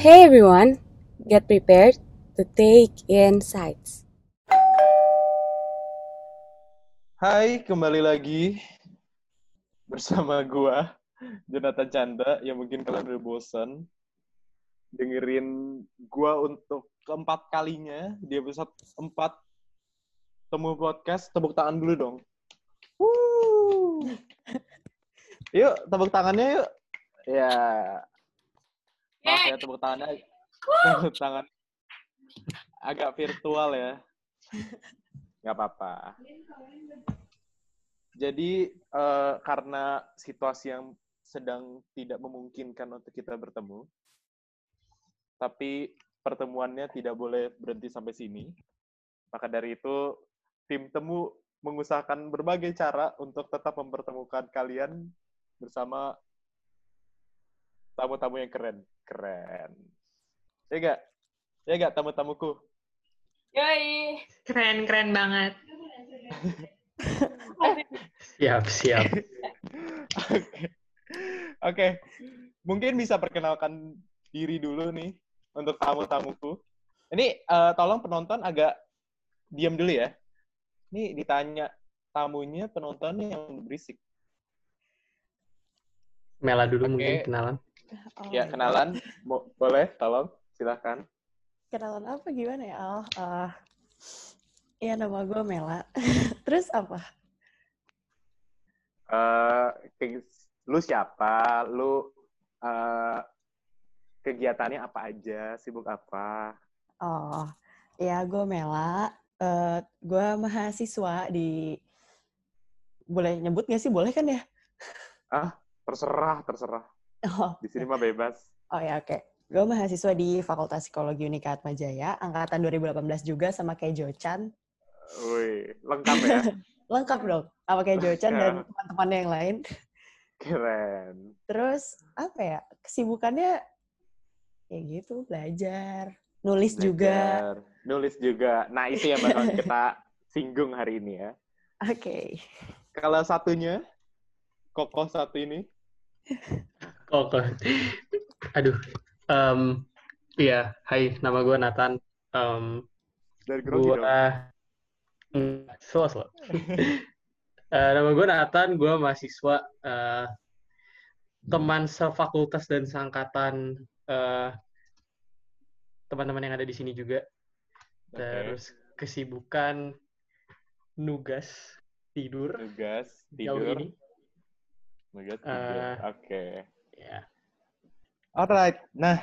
Hey everyone, get prepared to take in sights. Hai, kembali lagi bersama gua, Jonathan Chandra, yang mungkin kalian udah bosan dengerin gua untuk keempat kalinya di episode 4 Temu Podcast. Tepuk tangan dulu dong. Woo. Yuk, tepuk tangannya yuk. Ya. Maaf ya, tepuk tangannya. Tepuk tangan. Agak virtual ya. Nggak apa-apa. Jadi, eh, karena situasi yang sedang tidak memungkinkan untuk kita bertemu, tapi pertemuannya tidak boleh berhenti sampai sini. Maka dari itu, tim temu mengusahakan berbagai cara untuk tetap mempertemukan kalian bersama tamu-tamu yang keren. Keren. Ya gak? Ya gak tamu-tamuku? Yoi. Keren, keren banget. Siap, siap. Oke. Oke. Mungkin bisa perkenalkan diri dulu nih untuk tamu-tamuku. Ini eh, tolong penonton agak diam dulu ya. Ini ditanya tamunya penontonnya yang berisik. Mela dulu Oke. mungkin kenalan. Oh, Ya, kenalan. Mo- boleh, tolong. Silahkan. Kenalan apa gimana ya? Oh, eh, ya nama gue Mela. Terus apa? Ke- lu siapa? Lu eh, kegiatannya apa aja? Sibuk apa? Oh, ya gue Mela. Eh, gue mahasiswa di boleh nyebut nggak sih? Boleh kan ya? Terserah, terserah. Oh, Di sini mah bebas. oh ya oke. Gue mahasiswa di Fakultas Psikologi Unika Atmajaya, angkatan 2018 juga sama kayak Jochan. Wih, lengkap ya. Lengkap dong, sama kayak Jochan dan Lengkap. teman-teman yang lain. Keren. Terus apa ya? Kesibukannya ya gitu, belajar, nulis juga. Belajar, Nulis juga. Nah, itu yang bakal kita singgung hari ini ya. Oke. Kalau satunya, kokoh satu ini, Kok. Aduh. Em, iya, hai, nama gue Nathan. Em, dari grogi gue dong. Hmm, slow, slow. Eh, nama gue Nathan, gue mahasiswa eh, teman sefakultas dan seangkatan eh, teman-teman yang ada di sini juga. Terus kesibukan nugas tidur jauh tidur. ini. Tugas, tidur. Eh, Oke. Ya. Alright. Nah,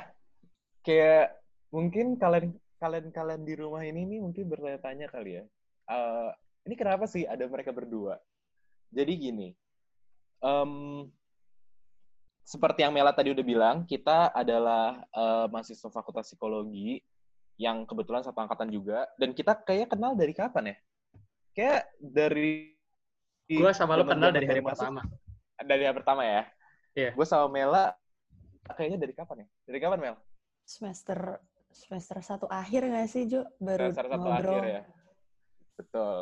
kayak mungkin kalian kalian kalian di rumah ini nih mungkin bertanya-tanya kali ya. Eh, ini kenapa sih ada mereka berdua? Jadi gini, em, seperti yang Mela tadi udah bilang, kita adalah eh, mahasiswa Fakultas Psikologi yang kebetulan satu angkatan juga, dan kita kayak kenal dari kapan ya? Kayak dari Gue sama lo kenal dari hari pertama. Dari hari pertama ya? Iya. Gue sama Mela kayaknya dari kapan ya? Dari kapan Mel? Semester semester satu akhir nggak sih Jo? Baru Dasar satu ngobrol. akhir ya. Betul.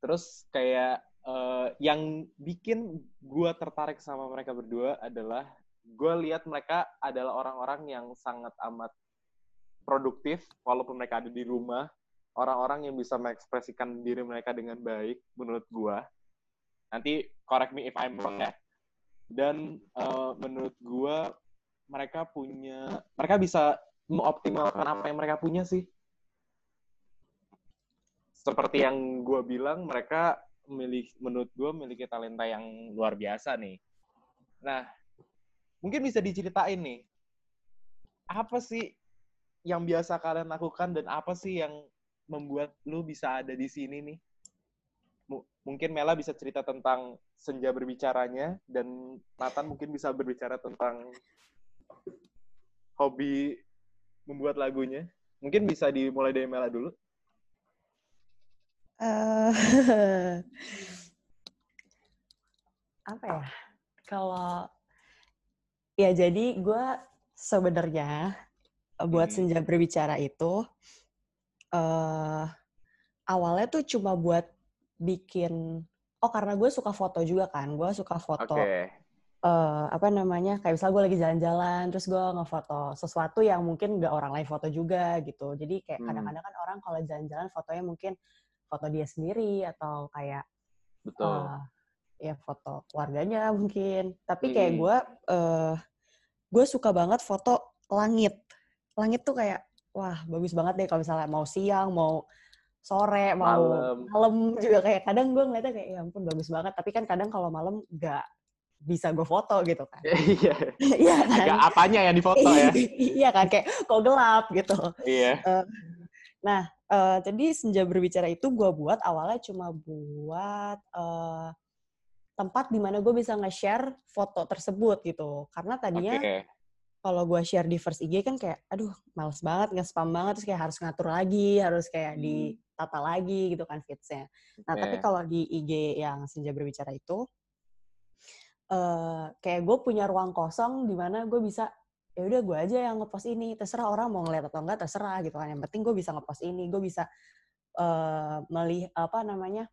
Terus kayak eh, yang bikin gue tertarik sama mereka berdua adalah gue lihat mereka adalah orang-orang yang sangat amat produktif walaupun mereka ada di rumah. Orang-orang yang bisa mengekspresikan diri mereka dengan baik menurut gue. Nanti correct me if I'm wrong ya. Dan eh, menurut gue mereka punya mereka bisa mengoptimalkan apa yang mereka punya sih. Seperti yang gue bilang mereka memilih menurut gue memiliki talenta yang luar biasa nih. Nah mungkin bisa diceritain nih apa sih yang biasa kalian lakukan dan apa sih yang membuat lu bisa ada di sini nih mungkin Mela bisa cerita tentang senja berbicaranya dan Nathan mungkin bisa berbicara tentang hobi membuat lagunya mungkin bisa dimulai dari Mela dulu Eh, apa ya? Kalau ya jadi gue sebenarnya buat Hmm. senja berbicara itu eh awalnya tuh cuma buat bikin oh karena gue suka foto juga kan gue suka foto Oke. eh, apa namanya kayak misal gue lagi jalan-jalan terus gue ngefoto sesuatu yang mungkin nggak orang lain foto juga gitu jadi kayak Hmm. kadang-kadang kan orang kalau jalan-jalan fotonya mungkin foto dia sendiri atau kayak Betul. eh, ya foto keluarganya mungkin tapi kayak Hmm. gue eh gue suka banget foto langit langit tuh kayak wah bagus banget deh kalau misalnya mau siang mau sore mau Malam. malam juga kayak kadang gue ngeliatnya kayak ya ampun bagus banget tapi kan kadang kalau malam nggak bisa gue foto gitu kan Iya. iya kan Agak apanya yang difoto ya? iya kan kayak kok gelap gitu Iya. Nah, eh, jadi senja berbicara itu gue buat awalnya cuma buat eh, tempat di mana gue bisa nge-share foto tersebut gitu. Karena tadinya Oke. kalau gue share di first IG kan kayak, aduh males banget, nge-spam banget, terus kayak harus ngatur lagi, harus kayak Hmm. Ditata lagi gitu kan feeds-nya. Nah, tapi Oke. kalau di IG yang senja berbicara itu, eh kayak gue punya ruang kosong di mana gue bisa ya udah gue aja yang ngepost ini terserah orang mau ngeliat atau enggak terserah gitu kan yang penting gue bisa ngepost ini gue bisa eh melih apa namanya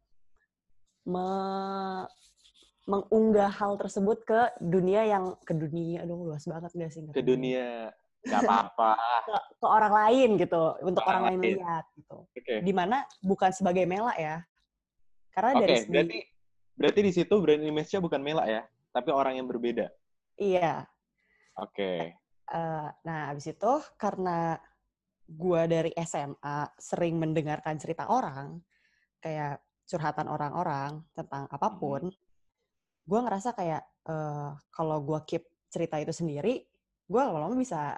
me- mengunggah hal tersebut ke dunia yang ke dunia aduh luas banget gak sih Ke dunia. Gak apa-apa. ke, ke orang lain gitu untuk Orang orang, lain lihat gitu Oke. di mana bukan sebagai Mela ya karena dari segi berarti berarti di situ brand image-nya bukan Mela ya, tapi orang yang berbeda. iya Oke. Eh, nah, abis itu karena gua dari SMA sering mendengarkan cerita orang, kayak curhatan orang-orang tentang apa pun, gua ngerasa kayak eh, kalau gua keep cerita itu sendiri, gua lama-lama bisa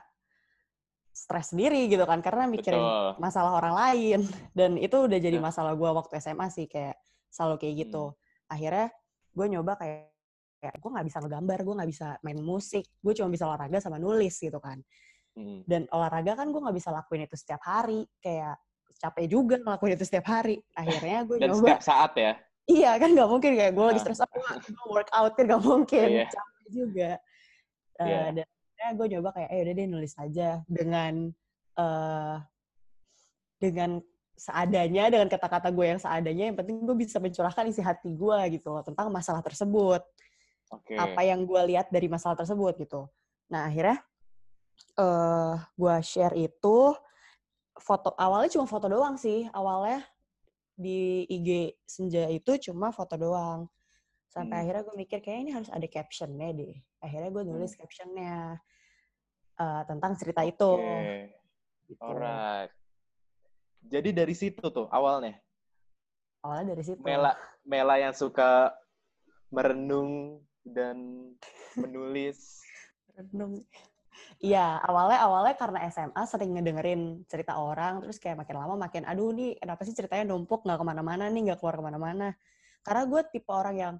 stres sendiri gitu kan, karena mikirin Betul. masalah orang lain. Dan itu udah jadi Ya. masalah gua waktu SMA sih, kayak selalu kayak gitu. Akhirnya gue nyoba kayak, kayak gue nggak bisa ngegambar, gue nggak bisa main musik, gue cuma bisa olahraga sama nulis gitu kan Hmm. dan olahraga kan gue nggak bisa lakuin itu setiap hari kayak capek juga ngelakuin itu setiap hari akhirnya gue Dan nyoba setiap saat ya. iya kan nggak mungkin kayak gue lagi stres aku gue workout kan nggak mungkin Iya. capek juga Eh, Iya. dan akhirnya gue nyoba kayak eh udah deh nulis aja dengan eh dengan seadanya dengan kata-kata gue yang seadanya yang penting gue bisa mencurahkan isi hati gue gitu loh tentang masalah tersebut Oke. apa yang gue lihat dari masalah tersebut gitu. Nah akhirnya eh gue share itu foto awalnya cuma foto doang sih awalnya di IG senja itu cuma foto doang sampai Hmm. akhirnya gue mikir kayak ini harus ada captionnya deh akhirnya gue nulis Hmm. captionnya eh, tentang cerita itu. Oke. gitu. Alright. Jadi dari situ tuh awalnya. Awalnya dari situ. Mela Mela yang suka merenung dan menulis. Renung. Iya, awalnya awalnya karena SMA sering ngedengerin cerita orang, terus kayak makin lama makin, aduh nih kenapa sih ceritanya numpuk nggak ke mana-mana nih, nggak keluar ke mana-mana. Karena gue tipe orang yang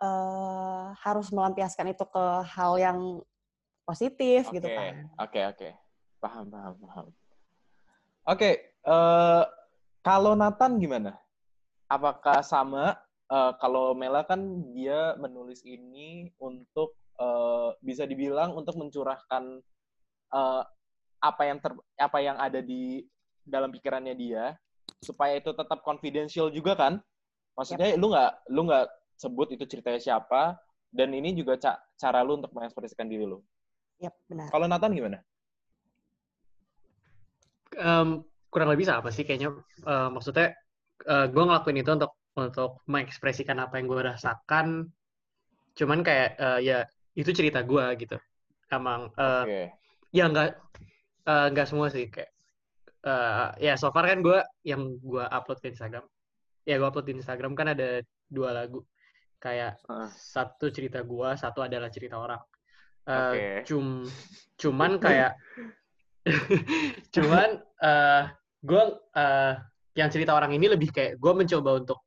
eh harus melampiaskan itu ke hal yang positif gitu Oke, kan. Oke, oke. Paham, paham, paham. Oke, eh, kalau Nathan gimana? Apakah sama? Eh, kalau Mela kan dia menulis ini untuk eh, bisa dibilang untuk mencurahkan eh, apa yang ter, apa yang ada di dalam pikirannya dia supaya itu tetap confidential juga kan? Maksudnya lu nggak lu nggak sebut itu ceritanya siapa dan ini juga ca- cara lu untuk mengekspresikan diri lu. Yap, benar. Kalau Nathan gimana? Em, kurang lebih sama sih kayaknya. Eh, maksudnya gue ngelakuin itu untuk untuk mengekspresikan apa yang gue rasakan. Cuman kayak eh, ya itu cerita gue gitu. Emang eh, Oke. ya nggak eh, nggak semua sih kayak eh, ya so far kan gue yang gue upload ke Instagram. Ya gue upload di Instagram kan ada dua lagu. Kayak Heeh. satu cerita gue, satu adalah cerita orang. Eh, Oke. cum cuman kayak cuman eh gue eh, yang cerita orang ini lebih kayak gue mencoba untuk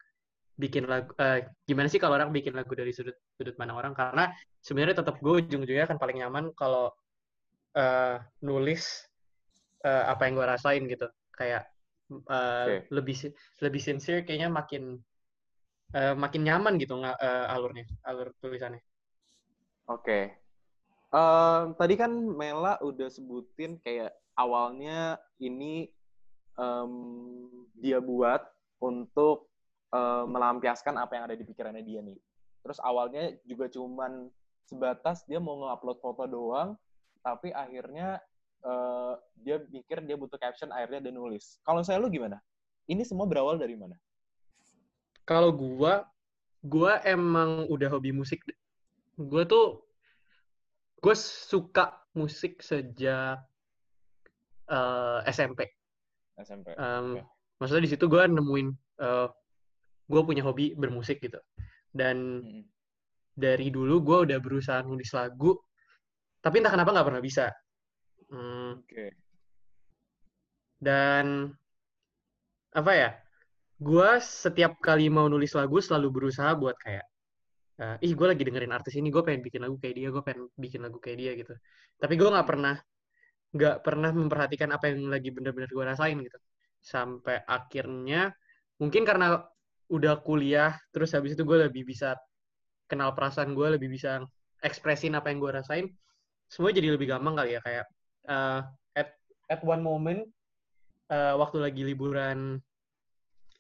bikin lagu eh, gimana sih kalau orang bikin lagu dari sudut sudut pandang orang karena sebenarnya tetap gue ujung-ujungnya kan paling nyaman kalau eh, nulis eh, apa yang gue rasain gitu kayak eh, Oke. lebih lebih sincere kayaknya makin eh, makin nyaman gitu eh, alurnya alur tulisannya Oke. Em, tadi kan Mela udah sebutin kayak awalnya ini em, dia buat untuk eh, melampiaskan apa yang ada di pikirannya dia nih. Terus awalnya juga cuman sebatas dia mau nge-upload foto doang, tapi akhirnya uh, dia mikir dia butuh caption, akhirnya dia nulis. Kalau saya lu gimana? Ini semua berawal dari mana? Kalau gua, gua emang udah hobi musik. Gua tuh, gue suka musik sejak uh, eh, SMP. SMP. Um, okay. Maksudnya di situ gue nemuin uh, gue punya hobi bermusik gitu dan hmm. dari dulu gue udah berusaha nulis lagu tapi entah kenapa nggak pernah bisa hmm. okay. dan apa ya gue setiap kali mau nulis lagu selalu berusaha buat kayak uh, ih gue lagi dengerin artis ini gue pengen bikin lagu kayak dia gue pengen bikin lagu kayak dia gitu. Tapi gue nggak pernah nggak pernah memperhatikan apa yang lagi bener-bener gue rasain gitu. Sampai akhirnya mungkin karena udah kuliah terus habis itu gue lebih bisa kenal perasaan gue lebih bisa ekspresin apa yang gue rasain semua jadi lebih gampang kali ya kayak uh, at at one moment uh, waktu lagi liburan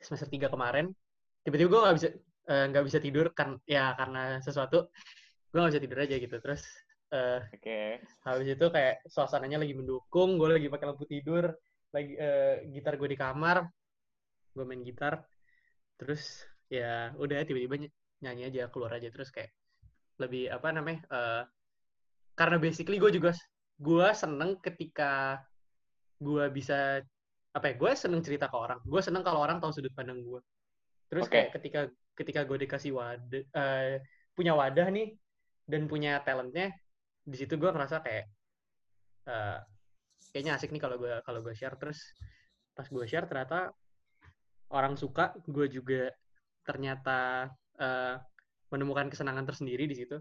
semester 3 kemarin tiba-tiba gue nggak bisa eh, nggak uh, bisa tidur kan ya karena sesuatu gue nggak bisa tidur aja gitu. Terus uh, oke. okay. habis itu kayak suasananya lagi mendukung gue lagi pakai lampu tidur lagi uh, gitar gue di kamar gue main gitar. Terus ya udah tiba-tiba nyanyi aja keluar aja. Terus kayak lebih apa namanya uh, karena basically gue juga gue seneng ketika gue bisa apa ya gue seneng cerita ke orang. Gue seneng kalau orang tahu sudut pandang gue. Terus okay. kayak ketika ketika gue dikasih wadah uh, punya wadah nih dan punya talentnya di situ gue ngerasa kayak uh, kayaknya asik nih kalau gue kalau gue share. Terus pas gue share ternyata orang suka gue juga ternyata uh, menemukan kesenangan tersendiri di situ.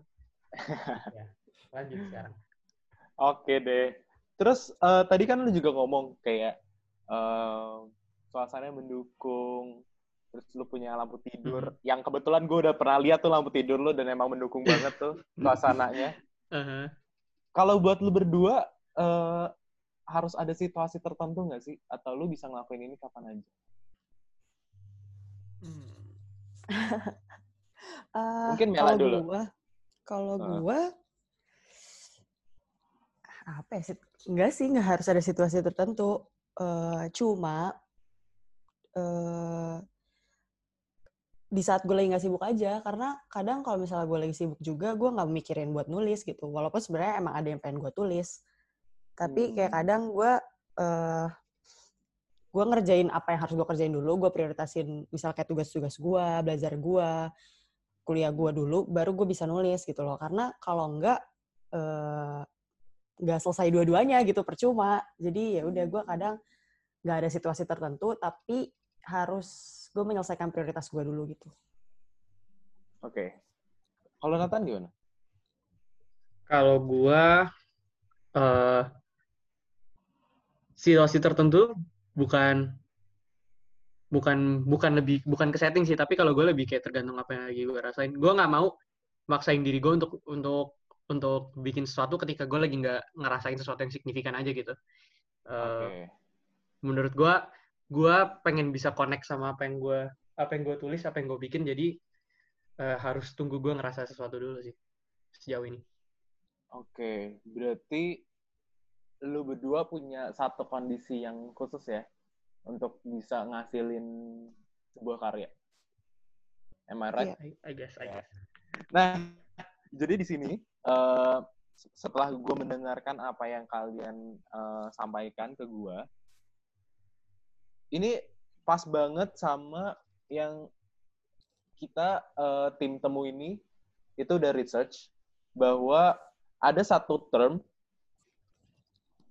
Ya, lanjut sekarang. Oke deh. Terus uh, tadi kan lu juga ngomong kayak uh, suasananya mendukung terus lu punya lampu tidur -hmm. yang kebetulan gue udah pernah lihat tuh lampu tidur lu dan emang mendukung banget tuh suasananya uh -huh. kalau buat lu berdua uh, harus ada situasi tertentu nggak sih? Atau lu bisa ngelakuin ini kapan aja? Hmm. uh, Mungkin Mela dulu. Gua, kalau uh. gua apa ya? Enggak sih, nggak harus ada situasi tertentu. Uh, cuma uh, di saat gue lagi nggak sibuk aja karena kadang kalau misalnya gue lagi sibuk juga gue nggak mikirin buat nulis gitu. Walaupun sebenarnya emang ada yang pengen gue tulis. Tapi kayak hmm. kadang gue uh, gue ngerjain apa yang harus gue kerjain dulu gue prioritasin misal kayak tugas-tugas gue belajar gue kuliah gue dulu baru gue bisa nulis gitu loh. Karena kalau enggak uh, nggak selesai dua-duanya gitu percuma. Jadi ya udah gue kadang nggak ada situasi tertentu tapi harus gue menyelesaikan prioritas gue dulu gitu. Oke. Okay. kalau Nathan gimana? Kalau gue uh, situasi tertentu bukan bukan bukan lebih bukan ke setting sih tapi kalau gue lebih kayak tergantung apa yang lagi gue rasain. Gue nggak mau maksain diri gue untuk untuk untuk bikin sesuatu ketika gue lagi nggak ngerasain sesuatu yang signifikan aja gitu uh, okay. menurut gue gue pengen bisa connect sama apa yang gue apa yang gue tulis apa yang gue bikin jadi uh, harus tunggu gue ngerasa sesuatu dulu sih sejauh ini oke okay. berarti lu berdua punya satu kondisi yang khusus ya untuk bisa ngasilin sebuah karya. Am I right? Yeah, I guess, I guess. Nah, jadi di sini uh, setelah gue mendengarkan apa yang kalian uh, sampaikan ke gue, ini pas banget sama yang kita uh, tim temu ini itu udah research bahwa ada satu term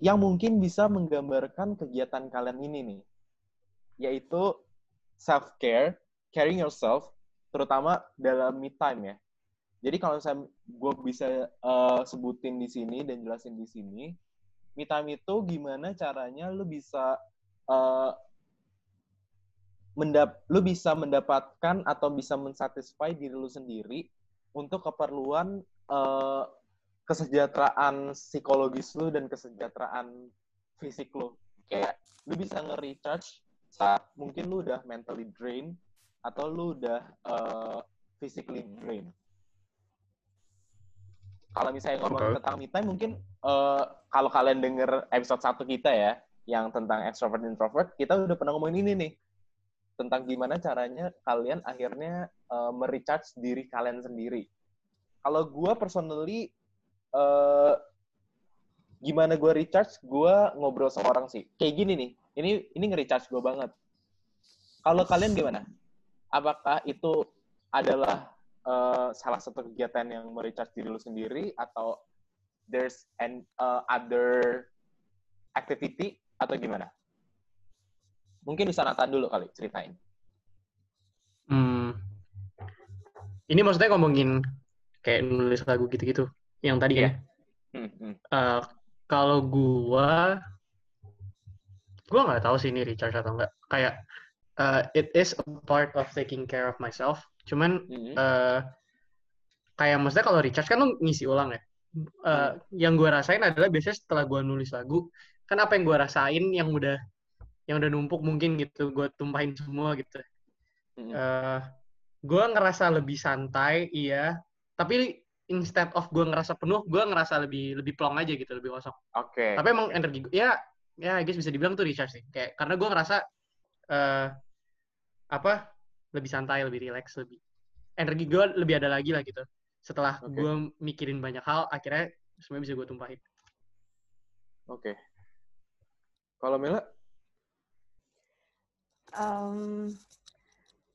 yang mungkin bisa menggambarkan kegiatan kalian ini nih, yaitu self-care, caring yourself, terutama dalam me time ya. Jadi kalau saya gue bisa uh, sebutin di sini dan jelasin di sini, me time itu gimana caranya lu bisa uh, mendap lu bisa mendapatkan atau bisa mensatisfy diri lu sendiri untuk keperluan uh, kesejahteraan psikologis lu dan kesejahteraan fisik lu. Kayak lu bisa nge-recharge saat mungkin lu udah mentally drain atau lu udah uh, physically drain. Kalau misalnya ngomong Oke. tentang me time mungkin eh, kalau kalian denger episode satu kita ya yang tentang extrovert introvert kita udah pernah ngomongin ini nih. Tentang gimana caranya kalian akhirnya eh, merecharge diri kalian sendiri. Kalau gue personally eh, gimana gue recharge? Gue ngobrol sama orang sih. Kayak gini nih ini ini nge-recharge gue banget. Kalau kalian gimana? Apakah itu adalah eh, salah satu kegiatan yang merecharge diri lu sendiri atau there's an uh, other activity atau gimana? Mungkin bisa Nathan dulu kali ceritain. Hmm. Ini maksudnya ngomongin kayak nulis lagu gitu-gitu. Yang tadi Iya. kan. Hmm, hmm. Eh, kalau gua gua nggak tahu sih ini recharge atau enggak. Kayak eh, it is a part of taking care of myself. Cuman Hmm. eh kayak maksudnya kalau recharge kan lu ngisi ulang ya. Eh, yang gue rasain adalah biasanya setelah gue nulis lagu, kan apa yang gue rasain yang udah yang udah numpuk mungkin gitu, gue tumpahin semua gitu. Hmm. eh gue ngerasa lebih santai, iya. Tapi instead of gue ngerasa penuh, gue ngerasa lebih lebih plong aja gitu, lebih kosong. Oke. Tapi emang energi gue, ya, ya, I guess bisa dibilang tuh recharge sih. Kayak karena gue ngerasa eh apa lebih santai, lebih relax, lebih energi gue lebih ada lagi lah gitu. Setelah Oke. gue mikirin banyak hal, akhirnya semuanya bisa gue tumpahin. Oke. Kalau Mela? Em,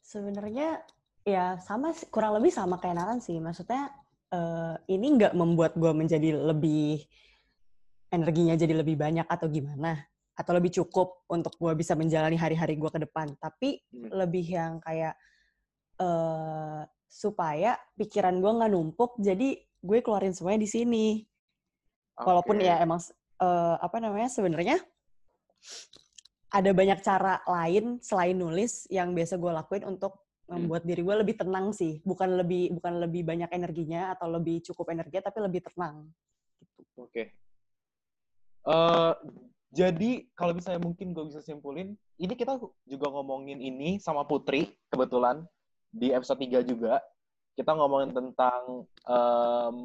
sebenarnya ya sama sih, kurang lebih sama kayak Nathan sih. Maksudnya eh, ini nggak membuat gue menjadi lebih energinya jadi lebih banyak atau gimana atau lebih cukup untuk gue bisa menjalani hari-hari gue ke depan. Tapi Hmm. lebih yang kayak eh supaya pikiran gue nggak numpuk. Jadi gue keluarin semuanya di sini. Walaupun Oke. ya emang eh, apa namanya sebenarnya ada banyak cara lain selain nulis yang biasa gue lakuin untuk Hmm. membuat diri gue lebih tenang sih. Bukan lebih bukan lebih banyak energinya atau lebih cukup energinya tapi lebih tenang. Oke. Eh, jadi kalau misalnya mungkin gue bisa simpulin, ini kita juga ngomongin ini sama Putri kebetulan di episode 3 juga. Kita ngomongin tentang em,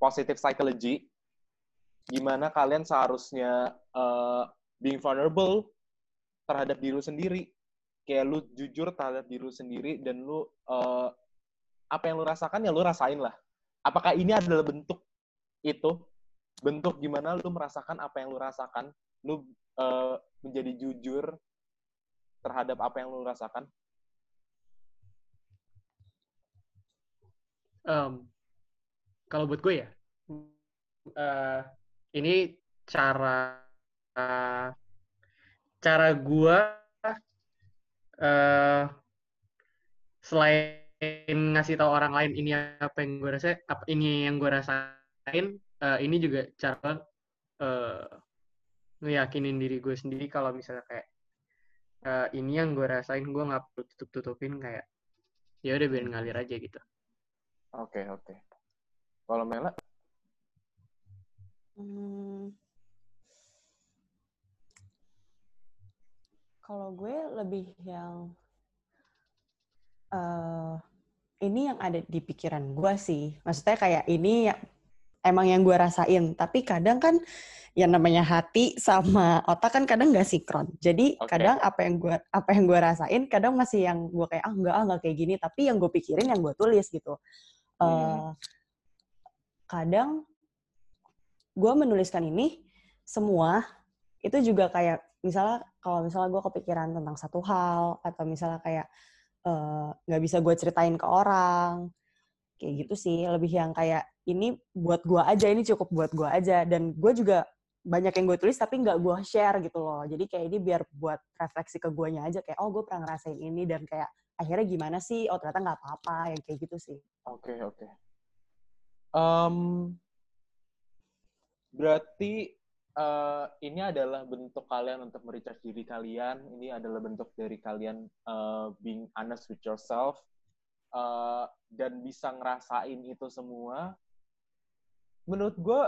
positive psychology. Gimana kalian seharusnya eh, being vulnerable terhadap diri sendiri. Kayak lu jujur terhadap diri sendiri dan lu eh, apa yang lu rasakan ya lu rasain lah. Apakah ini adalah bentuk itu bentuk gimana lu merasakan apa yang lu rasakan lu eh, menjadi jujur terhadap apa yang lu rasakan? Em, kalau buat gue ya, eh, ini cara cara gue eh, selain ngasih tahu orang lain ini apa yang gue apa ini yang gue rasain, eh, ini juga cara eh, ngeyakinin diri gue sendiri kalau misalnya kayak eh, ini yang gue rasain gue nggak perlu tutup tutupin kayak ya udah biarin ngalir aja gitu. oke oke kalau Mela Hmm. Kalau gue lebih yang eh ini yang ada di pikiran gue sih. Maksudnya kayak ini ya- emang yang gue rasain. Tapi kadang kan yang namanya hati sama otak kan kadang nggak sinkron. Jadi Oke. kadang apa yang gue apa yang gue rasain kadang masih yang gue kayak ah enggak ah nggak kayak gini. Tapi yang gue pikirin yang gue tulis gitu. Hmm. kadang gue menuliskan ini semua itu juga kayak misalnya kalau misalnya gue kepikiran tentang satu hal atau misalnya kayak eh, nggak bisa gue ceritain ke orang kayak gitu sih lebih yang kayak ini buat gue aja ini cukup buat gue aja. Dan gue juga banyak yang gue tulis tapi nggak gue share gitu loh. Jadi kayak ini biar buat refleksi ke guanya aja kayak oh gue pernah ngerasain ini. Dan kayak akhirnya gimana sih? Oh ternyata nggak apa-apa yang kayak gitu sih. Oke oke. Em, berarti eh, ini adalah bentuk kalian untuk merecharge diri kalian ini adalah bentuk dari kalian eh, being honest with yourself eh, dan bisa ngerasain itu semua menurut gue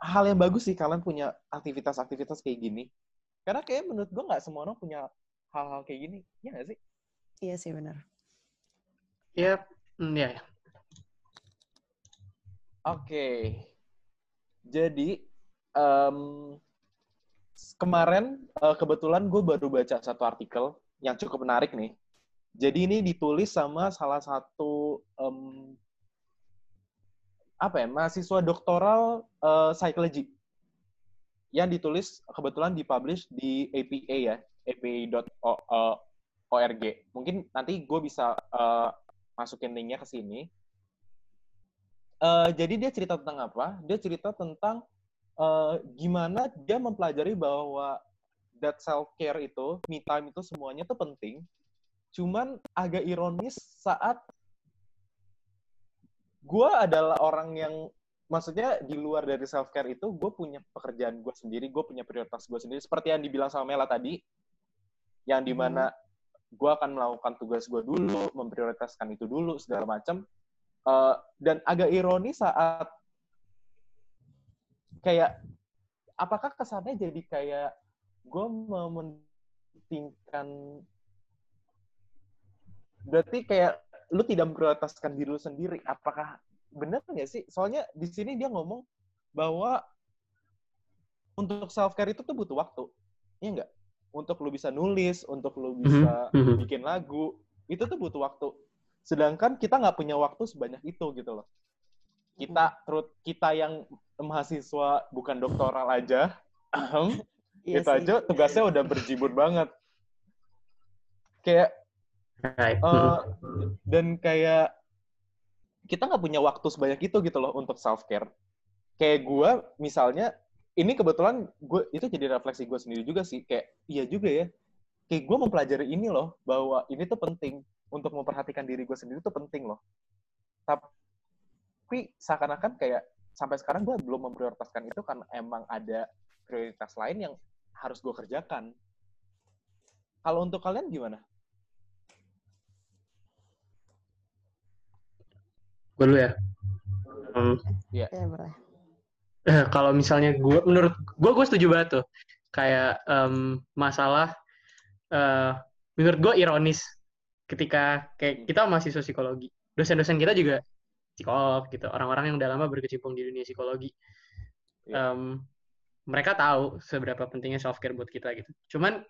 hal yang bagus sih kalian punya aktivitas-aktivitas kayak gini karena kayak menurut gue nggak semua orang punya hal-hal kayak gini ya nggak sih iya sih benar Ya, mm, ya. Oke. Jadi em, kemarin eh, kebetulan gue baru baca satu artikel yang cukup menarik nih. Jadi ini ditulis sama salah satu em, apa ya mahasiswa doktoral eh, psychology yang ditulis kebetulan dipublish di APA ya apa.org. Mungkin nanti gue bisa eh, masukin linknya ke sini. Eh, jadi dia cerita tentang apa? Dia cerita tentang eh, gimana dia mempelajari bahwa that self care itu, me time itu semuanya tuh penting. Cuman agak ironis saat gue adalah orang yang maksudnya di luar dari self care itu gue punya pekerjaan gue sendiri, gue punya prioritas gue sendiri. Seperti yang dibilang sama Mela tadi, yang di mana gue akan melakukan tugas gue dulu, memprioritaskan itu dulu segala macam. Eh, dan agak ironis saat kayak apakah kesannya jadi kayak gue mementingkan berarti kayak lu tidak memprioritaskan diri lu sendiri. Apakah benar nggak sih? Soalnya di sini dia ngomong bahwa untuk self care itu tuh butuh waktu. Iya nggak? Untuk lu bisa nulis untuk lu bisa Mhm, mhm. bikin lagu itu tuh butuh waktu. Sedangkan kita nggak punya waktu sebanyak itu gitu loh. Kita terus kita yang mahasiswa bukan doktoral aja. Ahem, Iya aja tugasnya udah berjibun banget. Kayak Right. eh, dan kayak kita nggak punya waktu sebanyak itu gitu loh untuk self care kayak gue misalnya ini kebetulan gue itu jadi refleksi gue sendiri juga sih. Kayak iya juga ya. Kayak gue mempelajari ini loh bahwa ini tuh penting. Untuk memperhatikan diri gue sendiri tuh penting loh. Tapi seakan-akan kayak sampai sekarang gue belum memprioritaskan itu karena emang ada prioritas lain yang harus gue kerjakan. Kalau untuk kalian gimana Gue dulu ya. Hmm, Ya, boleh. eh, kalau misalnya gue, menurut gue, gue setuju banget tuh. Kayak em, masalah, eh, menurut gue ironis ketika kayak kita mahasiswa psikologi, dosen-dosen kita juga psikolog gitu, orang-orang yang udah lama berkecimpung di dunia psikologi. Iya. Em, mereka tahu seberapa pentingnya self care buat kita gitu. Cuman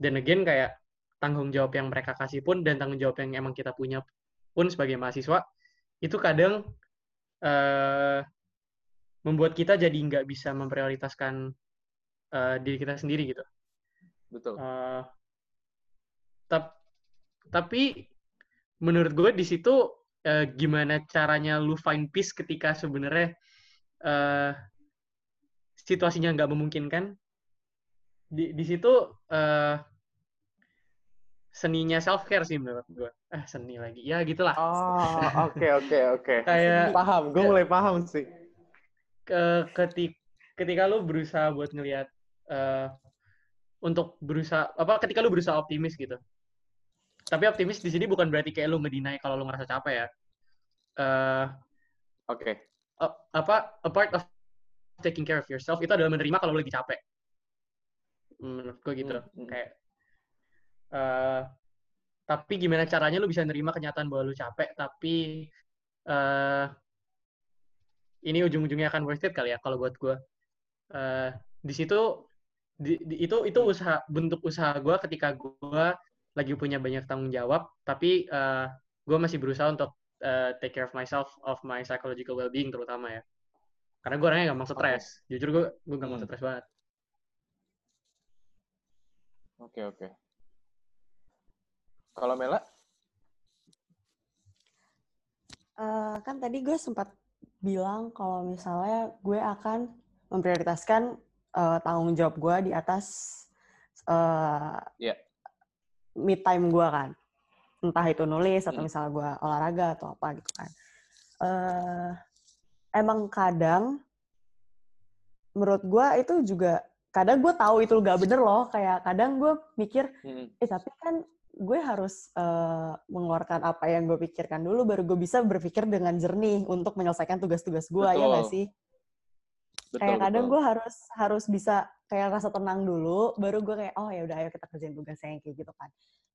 dan again kayak tanggung jawab yang mereka kasih pun dan tanggung jawab yang emang kita punya pun sebagai mahasiswa itu kadang eh, membuat kita jadi nggak bisa memprioritaskan eh, diri kita sendiri gitu. betul Eh, tap- tapi menurut gue di situ eh, gimana caranya lu find peace ketika sebenarnya eh, situasinya nggak memungkinkan. Di di situ eh, seninya self care sih menurut gue. Eh seni lagi, ya gitulah. Oh, oke oke oke. Kayak Paham, gue mulai paham sih. ke ketika ketika lu berusaha buat ngelihat eh, untuk berusaha apa ketika lu berusaha optimis gitu tapi optimis di sini bukan berarti kayak lu ngedinai kalau lu ngerasa capek ya eh Oke. a- apa a part of taking care of yourself itu adalah menerima kalau lu lagi capek menurut gue gitu Hmm, hmm. kayak eh tapi gimana caranya lu bisa nerima kenyataan bahwa lu capek? Tapi eh ini ujung-ujungnya akan worth it kali ya kalau buat gue eh di situ di, di- itu itu usaha bentuk usaha gue ketika gue lagi punya banyak tanggung jawab tapi eh gue masih berusaha untuk eh, take care of myself of my psychological well-being terutama ya. Karena gue orangnya gampang stres. Jujur gue gue gampang Hmm. stres banget. Oke oke. Kalau Mela? Eh, kan tadi gue sempat bilang kalau misalnya gue akan memprioritaskan eh, tanggung jawab gue di atas eh Iya. me time gue kan. Entah itu nulis atau Hmm. misalnya gue olahraga atau apa gitu kan. eh emang kadang menurut gue itu juga kadang gue tahu itu gak bener loh kayak kadang gue mikir Hmm. eh tapi kan gue harus eh, mengeluarkan apa yang gue pikirkan dulu baru gue bisa berpikir dengan jernih untuk menyelesaikan tugas-tugas gue ya Betul. sih Betul, kayak kadang betul. gue harus harus bisa kayak rasa tenang dulu baru gue kayak oh ya udah ayo kita kerjain tugasnya yang kayak gitu kan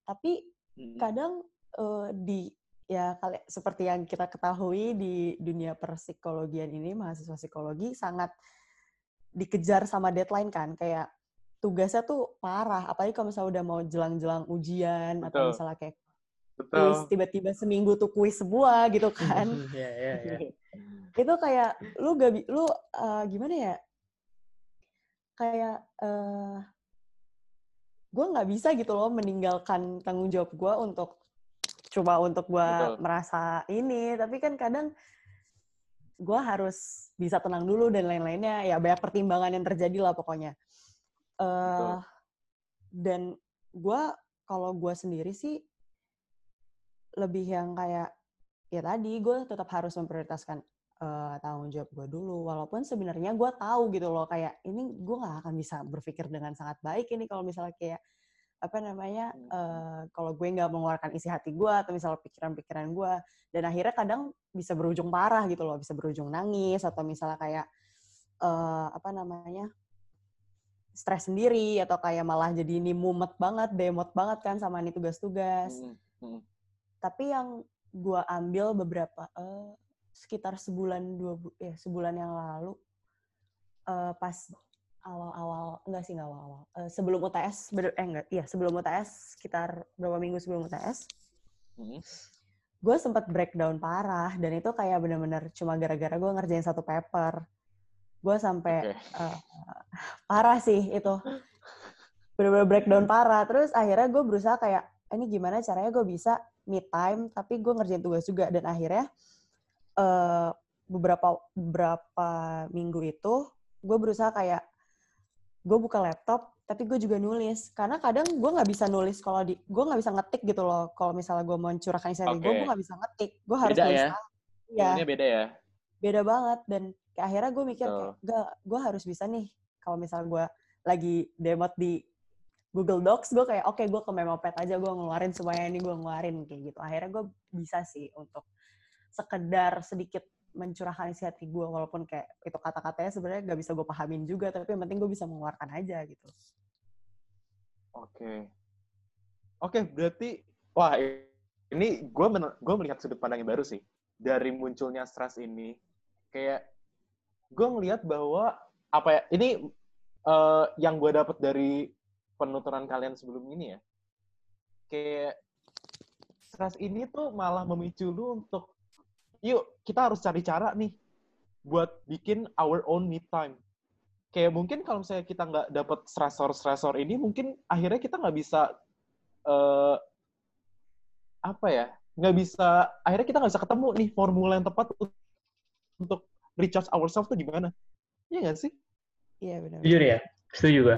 tapi Hmm. kadang eh, di ya kali seperti yang kita ketahui di dunia perpsikologian ini mahasiswa psikologi sangat dikejar sama deadline kan kayak tugasnya tuh parah apalagi kalau misalnya udah mau jelang-jelang ujian Betul. atau misalnya kayak kuis Betul. tiba-tiba seminggu tuh kuis semua gitu kan Iya, iya, iya. itu kayak lu gak lu eh, gimana ya kayak eh gue nggak bisa gitu loh meninggalkan tanggung jawab gue untuk coba untuk gue merasa ini tapi kan kadang gue harus bisa tenang dulu dan lain-lainnya ya banyak pertimbangan yang terjadi lah pokoknya Betul. dan gue kalau gue sendiri sih lebih yang kayak ya tadi gue tetap harus memprioritaskan eh, tanggung jawab gue dulu walaupun sebenarnya gue tahu gitu loh kayak ini gue nggak akan bisa berpikir dengan sangat baik ini kalau misalnya kayak apa namanya eh, kalau gue nggak mengeluarkan isi hati gue atau misalnya pikiran-pikiran gue dan akhirnya kadang bisa berujung parah gitu loh bisa berujung nangis atau misalnya kayak eh, apa namanya stres sendiri atau kayak malah jadi ini mumet banget demot banget kan sama ini tugas-tugas Hmm, hmm. tapi yang gue ambil beberapa eh, sekitar sebulan dua bu- ya sebulan yang lalu eh, pas awal-awal enggak sih enggak awal-awal Eh, sebelum UTS eh enggak iya sebelum UTS sekitar berapa minggu sebelum UTS Hmm. gue sempat breakdown parah dan itu kayak bener-bener cuma gara-gara gue ngerjain satu paper gue sampai Oke. eh, parah sih itu. Bener-bener breakdown parah. Terus akhirnya gue berusaha kayak ini gimana caranya gue bisa me time tapi gue ngerjain tugas juga. Dan akhirnya eh, beberapa beberapa minggu itu gue berusaha kayak gue buka laptop tapi gue juga nulis. Karena kadang gue nggak bisa nulis kalau di gue nggak bisa ngetik gitu loh. Kalau misalnya gue mau mencurahkan isi hati gue gue nggak bisa ngetik. Gue harus Beda nulis ya? tangan. Iya. Beda ya. beda banget. Dan kayak akhirnya gue mikir gak gue harus bisa nih kalau misalnya gue lagi demot di Google Docs gue kayak oke gue ke Memopad aja gue ngeluarin semuanya ini gue ngeluarin kayak gitu akhirnya gue bisa sih untuk sekedar sedikit mencurahkan isi hati gue walaupun kayak itu kata-katanya sebenarnya gak bisa gue pahamin juga tapi yang penting gue bisa mengeluarkan aja gitu Oke. Oke, berarti wah ini gue gue melihat sudut pandang yang baru sih dari munculnya stres ini. Kayak gue melihat bahwa apa ya ini eh, yang gue dapat dari penuturan kalian sebelum ini ya. Kayak stres ini tuh malah memicu lu untuk yuk kita harus cari cara nih buat bikin our own me time kayak mungkin kalau misalnya kita nggak dapat stresor-stresor ini, mungkin akhirnya kita nggak bisa eh apa ya, nggak bisa akhirnya kita nggak bisa ketemu nih formula yang tepat untuk recharge ourselves tuh gimana? Iya nggak sih? iya benar. Jujur ya, setuju gue.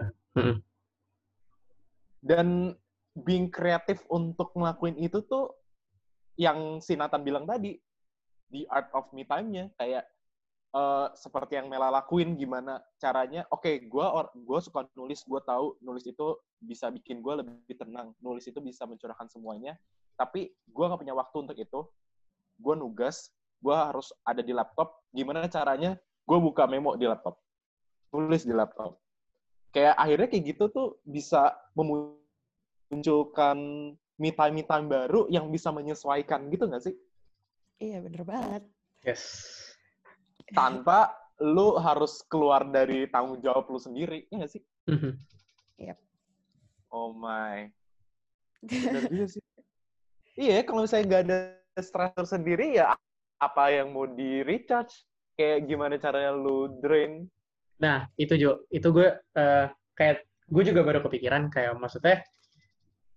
Dan being kreatif untuk ngelakuin itu tuh yang si Nathan bilang tadi, the art of me time-nya. Kayak eh, seperti yang Mela lakuin gimana caranya. Oke gue or gue suka nulis gue tahu nulis itu bisa bikin gue lebih tenang. Nulis itu bisa mencurahkan semuanya. Tapi gue nggak punya waktu untuk itu. Gue nugas gue harus ada di laptop gimana caranya gue buka memo di laptop tulis di laptop kayak akhirnya kayak gitu tuh bisa memunculkan me time me time baru yang bisa menyesuaikan gitu nggak sih iya bener banget Yes. tanpa lu harus keluar dari tanggung jawab lu sendiri, ya nggak sih? Oh my. Bener juga sih. Iya, kalau misalnya nggak ada stressor sendiri, ya apa yang mau di recharge? Kayak gimana caranya lu drain? Nah, itu Jo, itu gue eh, kayak gue juga baru kepikiran kayak maksudnya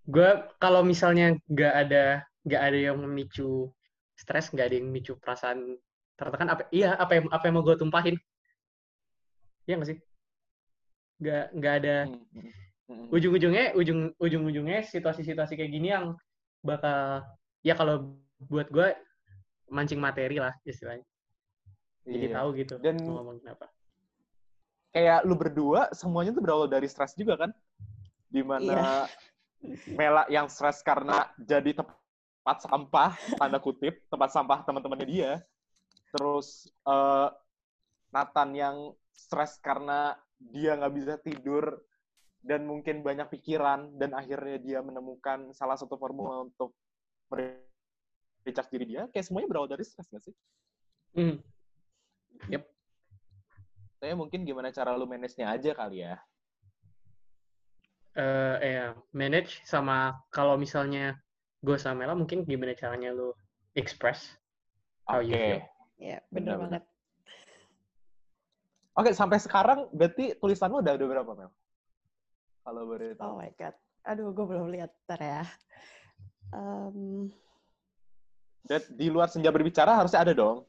gue kalau misalnya nggak ada nggak ada yang memicu stres, nggak ada yang memicu perasaan tertekan apa iya apa yang apa yang mau gue tumpahin? Iya nggak sih? Nggak nggak ada Hmm, hmm, hmm. ujung-ujungnya ujung ujung-ujungnya situasi-situasi kayak gini yang bakal ya kalau buat gue mancing materi lah istilahnya. Jadi Iya. tahu gitu Dan- mau ngomongin apa. Kayak lu berdua, semuanya tuh berawal dari stres juga kan? Di mana Mela yang stres karena jadi tempat sampah, tanda kutip, tempat sampah teman-temannya dia. Terus eh, Nathan yang stres karena dia nggak bisa tidur dan mungkin banyak pikiran dan akhirnya dia menemukan salah satu formula untuk recharge diri dia, kayak semuanya berawal dari stres gak sih? Hmm. Saya mungkin gimana cara lu manage-nya aja kali ya. eh ya, manage sama kalau misalnya gue sama Mela mungkin gimana caranya lu express how Oke. you feel. Ya, bener Benar-benar. banget. Oke, sampai sekarang berarti tulisan lu udah ada berapa, Mel? Kalau boleh tahu. Oh my god. Aduh, gue belum lihat. Ntar ya. Em, Dan di luar senja berbicara harusnya ada dong.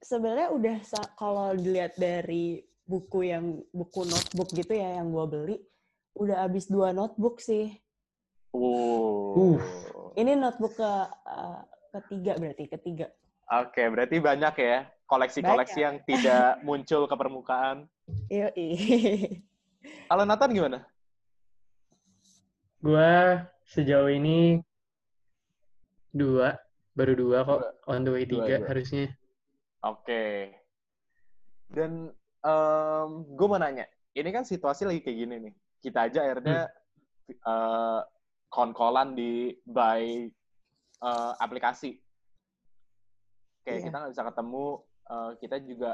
sebenarnya udah kalau dilihat dari buku yang buku notebook gitu ya yang gue beli udah habis dua notebook sih Uh. ini notebook ke eh, ketiga berarti ketiga Oke, berarti banyak ya koleksi-koleksi Banyak. yang tidak muncul ke permukaan. iya Kalau Nathan gimana? Gue sejauh ini dua, baru dua kok, on the way Dua, tiga dua. harusnya. Oke. Dan gue mau nanya, ini kan situasi lagi kayak gini nih. Kita aja akhirnya eh, konkolan di by eh, aplikasi. Kayak Iya. kita nggak bisa ketemu, eh, kita juga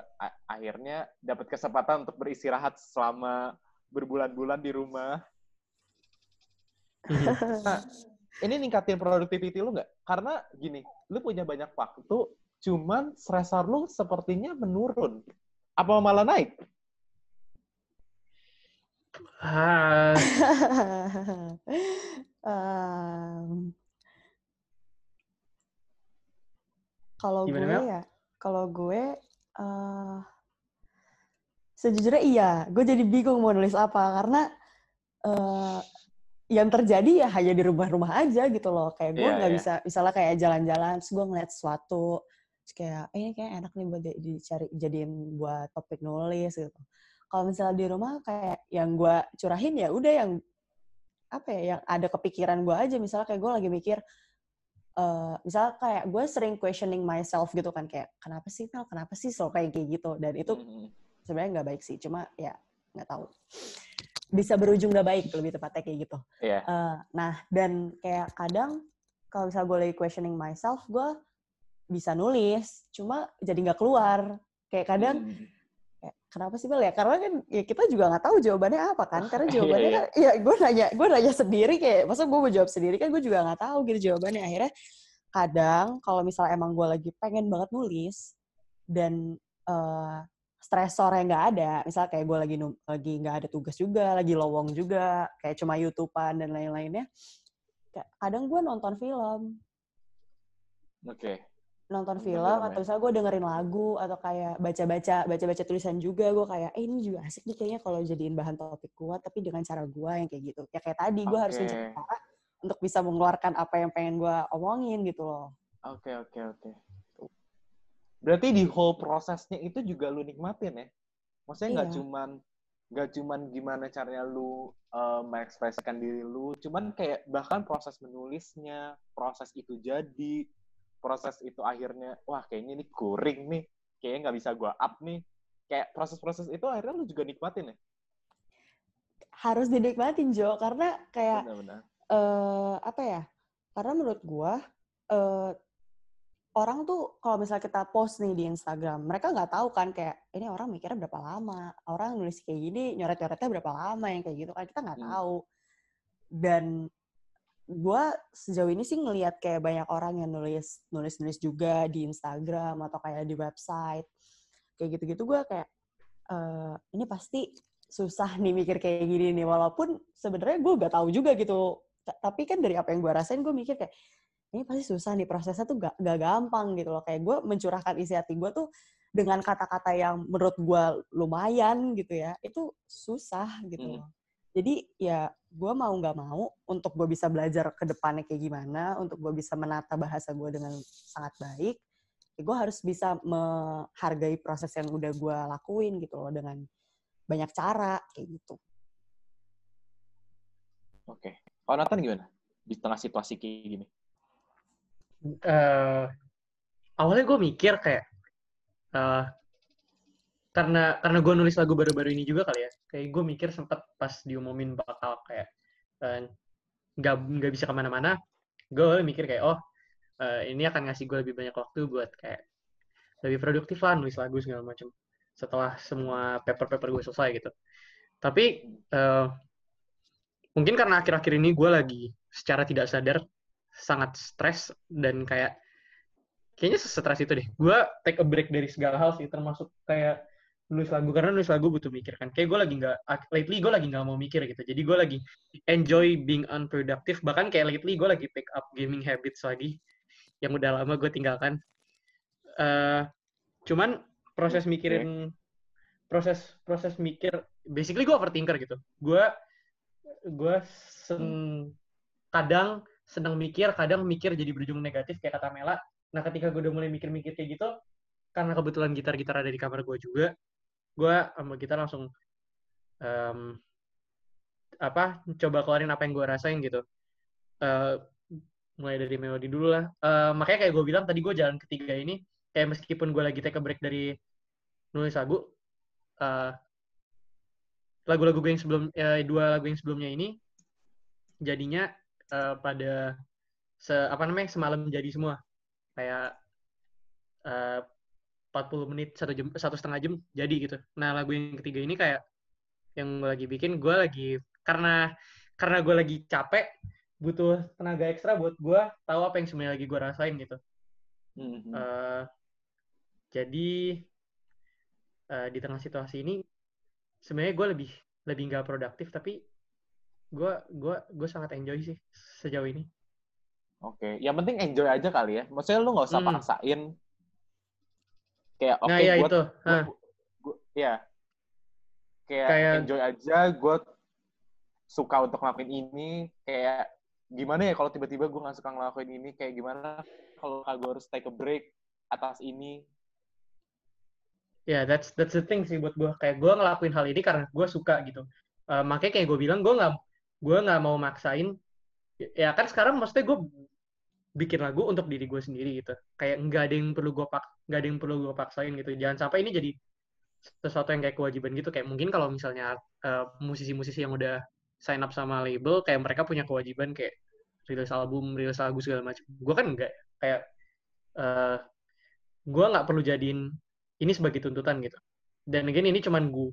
akhirnya dapat kesempatan untuk beristirahat selama berbulan-bulan di rumah. Mhm. Nah, ini ningkatin productivity lu nggak? Karena gini, lu punya banyak waktu, cuman stressor lu sepertinya menurun. Apa malah naik? Ah, Em, kalau gue Mel? ya kalau gue eh sejujurnya iya gue jadi bingung mau nulis apa karena eh yang terjadi ya hanya di rumah-rumah aja gitu loh. Kayak gue Iya, nggak iya. bisa misalnya kayak jalan-jalan terus gue ngeliat sesuatu terus kayak "Eh, ini kayak enak nih buat di- dicari jadiin buat topik nulis gitu. Kalau misalnya di rumah kayak yang gue curahin ya udah yang apa ya yang ada kepikiran gue aja. Misalnya kayak gue lagi mikir eh misalnya kayak gue sering questioning myself gitu kan kayak kenapa sih Mel? Kenapa sih selalu kayak gitu? Dan itu Mhm. sebenarnya nggak baik sih cuma ya nggak tahu bisa berujung nggak baik lebih tepatnya kayak gitu Iya. Eh, nah dan kayak kadang kalau misalnya gue lagi questioning myself gue bisa nulis cuma jadi nggak keluar kayak kadang Mhm. kayak, kenapa sih Bel ya? Karena kan ya kita juga nggak tahu jawabannya apa kan? Karena Iya, jawabannya iya. kan, ya gue nanya, gue nanya sendiri kayak, masa gue mau jawab sendiri kan gue juga nggak tahu gitu jawabannya. Akhirnya kadang kalau misalnya emang gue lagi pengen banget nulis dan eh stresornya nggak ada, misalnya kayak gue lagi lagi nggak ada tugas juga, lagi lowong juga, kayak cuma youtubean dan lain-lainnya, kadang gue nonton film Oke. nonton Nonton film film atau ya. misalnya gue dengerin lagu atau kayak baca-baca baca-baca tulisan juga gue kayak eh ini juga asik nih kayaknya kalau jadiin bahan topik gue tapi dengan cara gue yang kayak gitu ya kayak tadi gue harus Oke. mencari cara untuk bisa mengeluarkan apa yang pengen gue omongin gitu loh Oke, oke, oke. Berarti di whole prosesnya itu juga lu nikmatin ya? Maksudnya nggak Iya. cuman nggak cuman gimana caranya lu eh, mengekspresikan diri lu, cuman kayak bahkan proses menulisnya, proses itu jadi, proses itu akhirnya, wah kayaknya ini kuring nih, kayaknya nggak bisa gua up nih. Kayak proses-proses itu akhirnya lu juga nikmatin ya? harus dinikmatin Jo karena kayak Benar-benar. eh apa ya karena menurut gue eh orang tuh kalau misalnya kita post nih di Instagram mereka nggak tahu kan kayak ini orang mikirnya berapa lama? Orang nulis kayak gini nyoret-nyoretnya berapa lama? Yang kayak gitu kan kita nggak Hmm. tahu. Dan gue sejauh ini sih ngelihat kayak banyak orang yang nulis nulis nulis juga di Instagram atau kayak di website. Kayak gitu-gitu gue kayak eh ini pasti susah nih mikir kayak gini nih. Walaupun sebenarnya gue gak tahu juga gitu. Ta- tapi kan dari apa yang gue rasain gue mikir kayak ini pasti susah nih prosesnya tuh gak, gak gampang gitu loh kayak gue mencurahkan isi hati gue tuh dengan kata-kata yang menurut gue lumayan gitu ya itu susah gitu Hmm. loh jadi ya gue mau nggak mau untuk gue bisa belajar ke depannya kayak gimana untuk gue bisa menata bahasa gue dengan sangat baik ya gue harus bisa menghargai proses yang udah gue lakuin gitu loh dengan banyak cara kayak gitu Oke. Kalau Nathan gimana? Di tengah situasi kayak gini. Eh awalnya gue mikir kayak eh karena karena gue nulis lagu baru-baru ini juga kali ya kayak gue mikir sempet pas diumumin bakal kayak eh, nggak nggak bisa ke mana-mana gue mikir kayak oh eh, ini akan ngasih gue lebih banyak waktu buat kayak lebih produktif lah nulis lagu segala macam setelah semua paper-paper gue selesai gitu. Tapi eh, mungkin karena akhir-akhir ini gue lagi secara tidak sadar sangat stres dan kayak kayaknya stres itu deh. Gue take a break dari segala hal sih termasuk kayak nulis lagu karena nulis lagu butuh mikir kan. Kayak gue lagi nggak lately gue lagi nggak mau mikir gitu. Jadi gue lagi enjoy being unproductive. Bahkan kayak lately gue lagi pick up gaming habits lagi yang udah lama gue tinggalkan. Eh, cuman proses mikirin proses proses mikir basically gue overthinker gitu. Gue gue kadang senang mikir kadang mikir jadi berujung negatif kayak kata Mela. Nah ketika gue udah mulai mikir-mikir kayak gitu karena kebetulan gitar-gitar ada di kamar gue juga gue sama gitar langsung em, apa coba keluarin apa yang gue rasain gitu. Eh, mulai dari melodi dulu lah. Eh, makanya kayak gue bilang tadi gue jalan ketiga ini kayak meskipun gue lagi take a break dari nulis lagu eh, lagu-lagu gue yang sebelum eh, dua lagu yang sebelumnya ini jadinya eh, pada se apa namanya semalam jadi semua. Kayak eh, 40 menit satu jam satu setengah jam jadi gitu. Nah lagu yang ketiga ini kayak yang gue lagi bikin gue lagi karena karena gue lagi capek butuh tenaga ekstra buat gue tahu apa yang sebenarnya lagi gue rasain gitu. Mhm. Eh, jadi eh, di tengah situasi ini sebenarnya gue lebih lebih nggak produktif tapi gue gue gue sangat enjoy sih sejauh ini Oke, yang penting enjoy aja kali ya. Maksudnya lu nggak usah Hmm. paksain. Kayak oke, nah ya gua- itu gua- Hah, gua- ya. Kayak, Kayak- enjoy aja. Gue suka untuk ngelakuin ini. Kayak gimana ya kalau tiba-tiba gue nggak suka ngelakuin ini? Kayak gimana kalau gue harus take a break atas ini? ya that's that's the thing sih buat gue kayak gue ngelakuin hal ini karena gue suka gitu Eh, makanya kayak gue bilang gue nggak gue nggak mau maksain ya kan sekarang maksudnya gue bikin lagu untuk diri gue sendiri gitu. Kayak nggak ada yang perlu gue pak nggak ada yang perlu gue paksain gitu. Jangan sampai ini jadi sesuatu yang kayak kewajiban gitu. Kayak mungkin kalau misalnya eh, musisi-musisi yang udah sign up sama label kayak mereka punya kewajiban kayak rilis album rilis lagu segala macam. Gue kan enggak kayak eh gue nggak perlu jadiin ini sebagai tuntutan gitu. Dan again ini cuman gue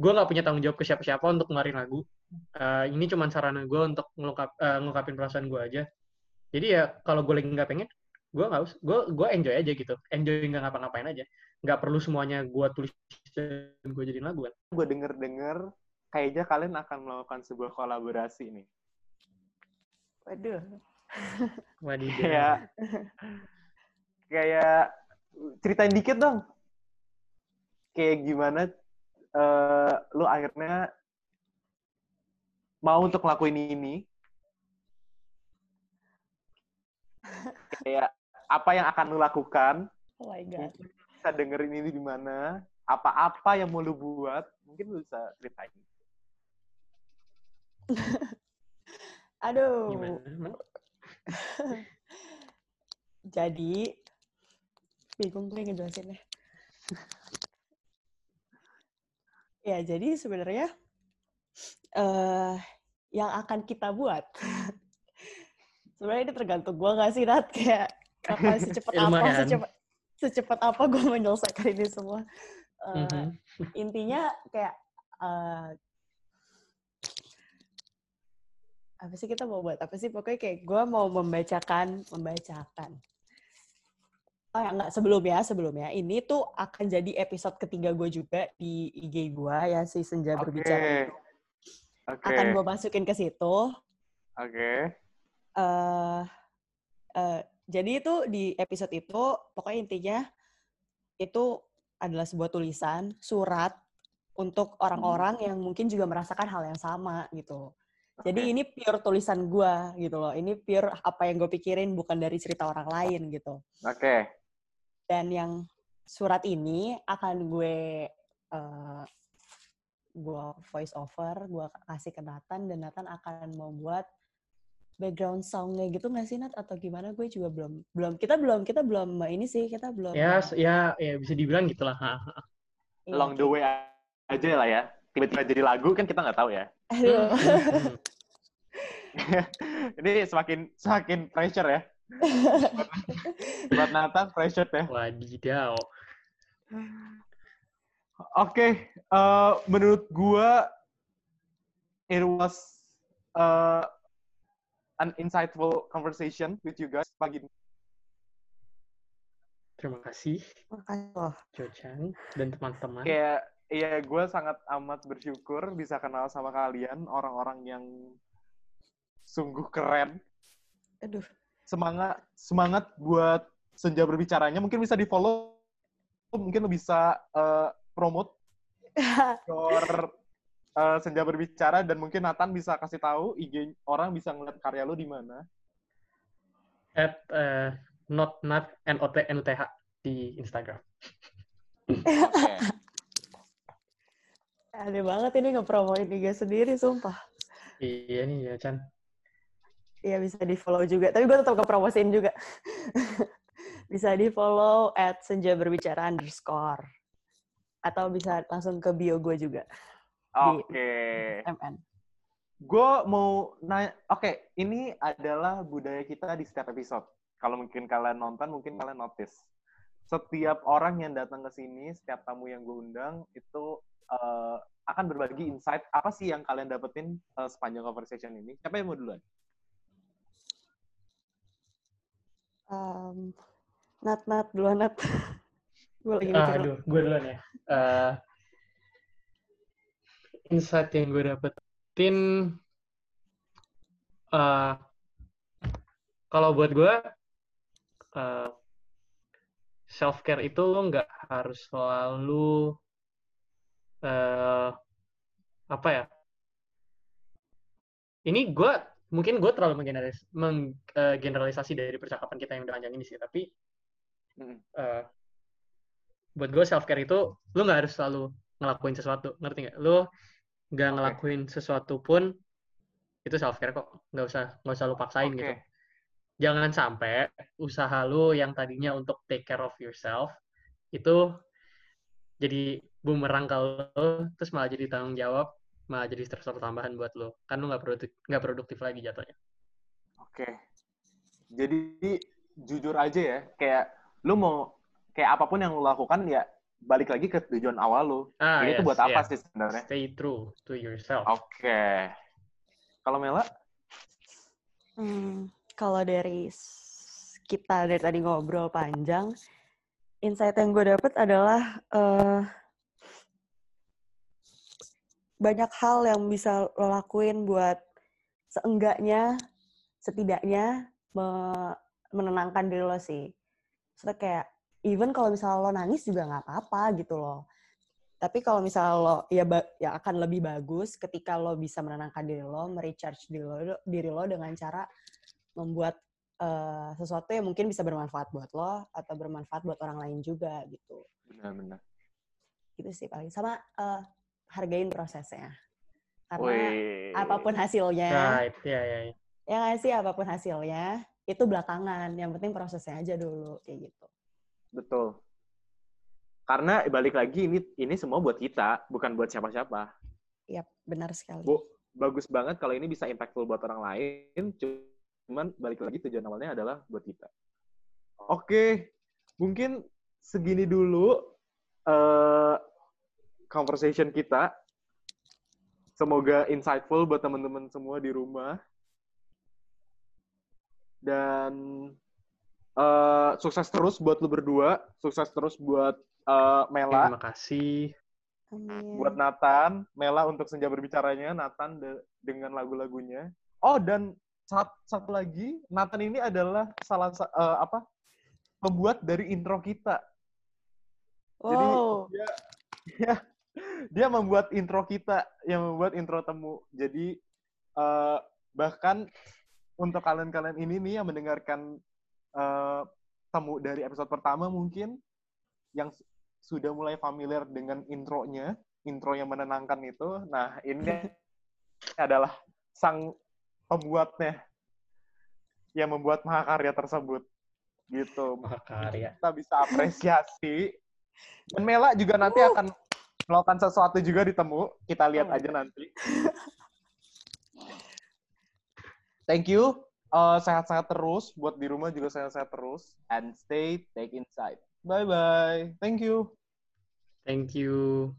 gue nggak punya tanggung jawab ke siapa-siapa untuk ngeluarin lagu Eh, ini cuman sarana gue untuk ngelungkap eh, ngungkapin perasaan gue aja jadi ya kalau gue lagi nggak pengen gue nggak us gue gue enjoy aja gitu enjoy nggak ngapa-ngapain aja nggak perlu semuanya gue tulis dan gue jadiin lagu kan Gue denger-denger kayaknya kalian akan melakukan sebuah kolaborasi nih. Waduh. Wadidaw. Kayak kayak ceritain dikit dong. Kayak gimana eh lu akhirnya mau untuk ngelakuin ini? Kayak apa yang akan lu lakukan? Oh my god. Bisa dengerin ini di mana? Apa-apa yang mau lu buat? Mungkin lu bisa ceritain. Aduh. gimana Jadi bingung gue ngejelasinnya. ya, jadi sebenarnya eh yang akan kita buat. Sebenarnya ini tergantung gue gak sih Nat? Kayak kapan secepat apa secepat secepat apa gue menyelesaikan ini semua? Eh, Mhm. intinya kayak eh, apa sih kita mau buat apa sih? Pokoknya kayak gue mau membacakan membacakan. Oh ya enggak sebelumnya sebelumnya ini tuh akan jadi episode ketiga gue juga di IG gue ya si senja Oke. berbicara Oke. akan gue masukin ke situ Oke. eh eh, jadi itu di episode itu pokoknya intinya itu adalah sebuah tulisan surat untuk orang-orang yang mungkin juga merasakan hal yang sama gitu. Jadi ini pure tulisan gua gitu loh. Ini pure apa yang gue pikirin bukan dari cerita orang lain gitu. Oke. Dan yang surat ini akan gue eh gue voice over, gue kasih ke Nathan dan Nathan akan membuat background songnya gitu nggak sih Nat atau gimana gue juga belum belum kita belum kita belum ini sih kita belum ya ya ya bisa dibilang gitulah. Iya, Along the way aja lah ya. Tiba-tiba jadi lagu kan kita nggak tahu ya. Aduh. Hmm. Ini semakin semakin pressure ya. Buat Nathan, pressure ya. Wadidaw. Oke, eh, menurut gua it was uh, an insightful conversation with you guys pagi ini. Terima kasih, Makasih. Jojan dan teman-teman. Kayak iya gue sangat amat bersyukur bisa kenal sama kalian orang-orang yang sungguh keren. Aduh. Semangat semangat buat senja berbicaranya mungkin bisa di follow mungkin lo bisa eh, promote your eh, senja berbicara dan mungkin Nathan bisa kasih tahu IG orang bisa ngeliat karya lo di mana. At eh, not not not nth di Instagram. Oke. Aneh banget ini ngepromoin IG sendiri, sumpah. Iya nih ya Chan. Iya bisa di follow juga, tapi gue tetap ngepromosiin juga. bisa di follow at senja berbicara underscore. Atau bisa langsung ke bio gue juga, Oke. MN. Gue mau nanya, oke, ini adalah budaya kita di setiap episode. Kalau mungkin kalian nonton, mungkin kalian notice. Setiap orang yang datang ke sini, setiap tamu yang gue undang, itu eh, akan berbagi insight apa sih yang kalian dapetin eh, sepanjang conversation ini. Siapa yang mau duluan? Um, Nat, Nat, duluan Nat. gue lagi Ah, mikir. aduh, gue duluan ya. Eh, insight yang gue dapetin, eh, kalau buat gue, eh, self care itu lo nggak harus selalu eh, apa ya? Ini gue mungkin gue terlalu menggeneralis, menggeneralisasi dari percakapan kita yang udah panjang ini sih, tapi Mm. Buat gue self care itu lu nggak harus selalu ngelakuin sesuatu ngerti nggak? Lu nggak ngelakuin sesuatu pun itu self care kok. Nggak usah nggak usah lu paksain Oke. gitu jangan sampai usaha lu yang tadinya untuk take care of yourself itu jadi bumerang ke lu terus malah jadi tanggung jawab malah jadi stresor tambahan buat lu. Kan lu nggak produktif nggak produktif lagi jatuhnya. Oke. Jadi jujur aja ya, kayak lu mau kayak apa pun yang lu lakukan ya balik lagi ke tujuan awal lu. ah Ini tuh yes, buat apa yeah. sih sebenarnya? stay true to yourself Oke. Kalau Mela? Hmm, kalau dari kita dari tadi ngobrol panjang, insight yang gue dapet adalah eh, banyak hal yang bisa lo lakuin buat seenggaknya, setidaknya me- menenangkan diri lo sih. Maksudnya kayak, even kalau misalnya lo nangis juga nggak apa-apa gitu loh. Tapi kalau misalnya lo, ya, ya akan lebih bagus ketika lo bisa menenangkan diri lo, merecharge diri lo, diri lo dengan cara membuat eh, sesuatu yang mungkin bisa bermanfaat buat lo atau bermanfaat buat orang lain juga gitu. Benar-benar. Gitu sih paling. Sama eh, hargain prosesnya. Karena Wih. apa pun hasilnya, right ya ya ya. ya nggak sih apa pun hasilnya, itu belakangan. Yang penting prosesnya aja dulu, kayak gitu. Betul. Karena balik lagi ini ini semua buat kita, bukan buat siapa-siapa. Iya, benar sekali. Bu, bagus banget kalau ini bisa impactful buat orang lain. Cuman balik lagi tujuan awalnya adalah buat kita. Oke, mungkin segini dulu eh, conversation kita. Semoga insightful buat teman-teman semua di rumah. Dan eh, sukses terus buat lu berdua, sukses terus buat eh, Mela terima kasih Amin. buat Nathan, Mela untuk senja berbicaranya, Nathan de- dengan lagu-lagunya. Oh dan satu, satu lagi, Nathan ini adalah salah sa- eh, apa pembuat dari intro kita. Jadi Wow. dia, dia dia membuat intro kita, yang membuat intro temu. Jadi eh, bahkan untuk kalian-kalian ini nih yang mendengarkan eh, temu dari episode pertama mungkin yang su- sudah mulai familiar dengan intronya, intro yang menenangkan itu. Nah, ini adalah sang pembuatnya yang membuat mahakarya tersebut. Gitu. mahakarya Kita bisa apresiasi. Dan Mela juga nanti akan melakukan sesuatu juga di temu. Kita lihat Oh. aja nanti. Thank you eh, sehat-sehat terus. Buat di rumah juga sehat-sehat terus. And stay take inside. Bye bye. Thank you. Thank you.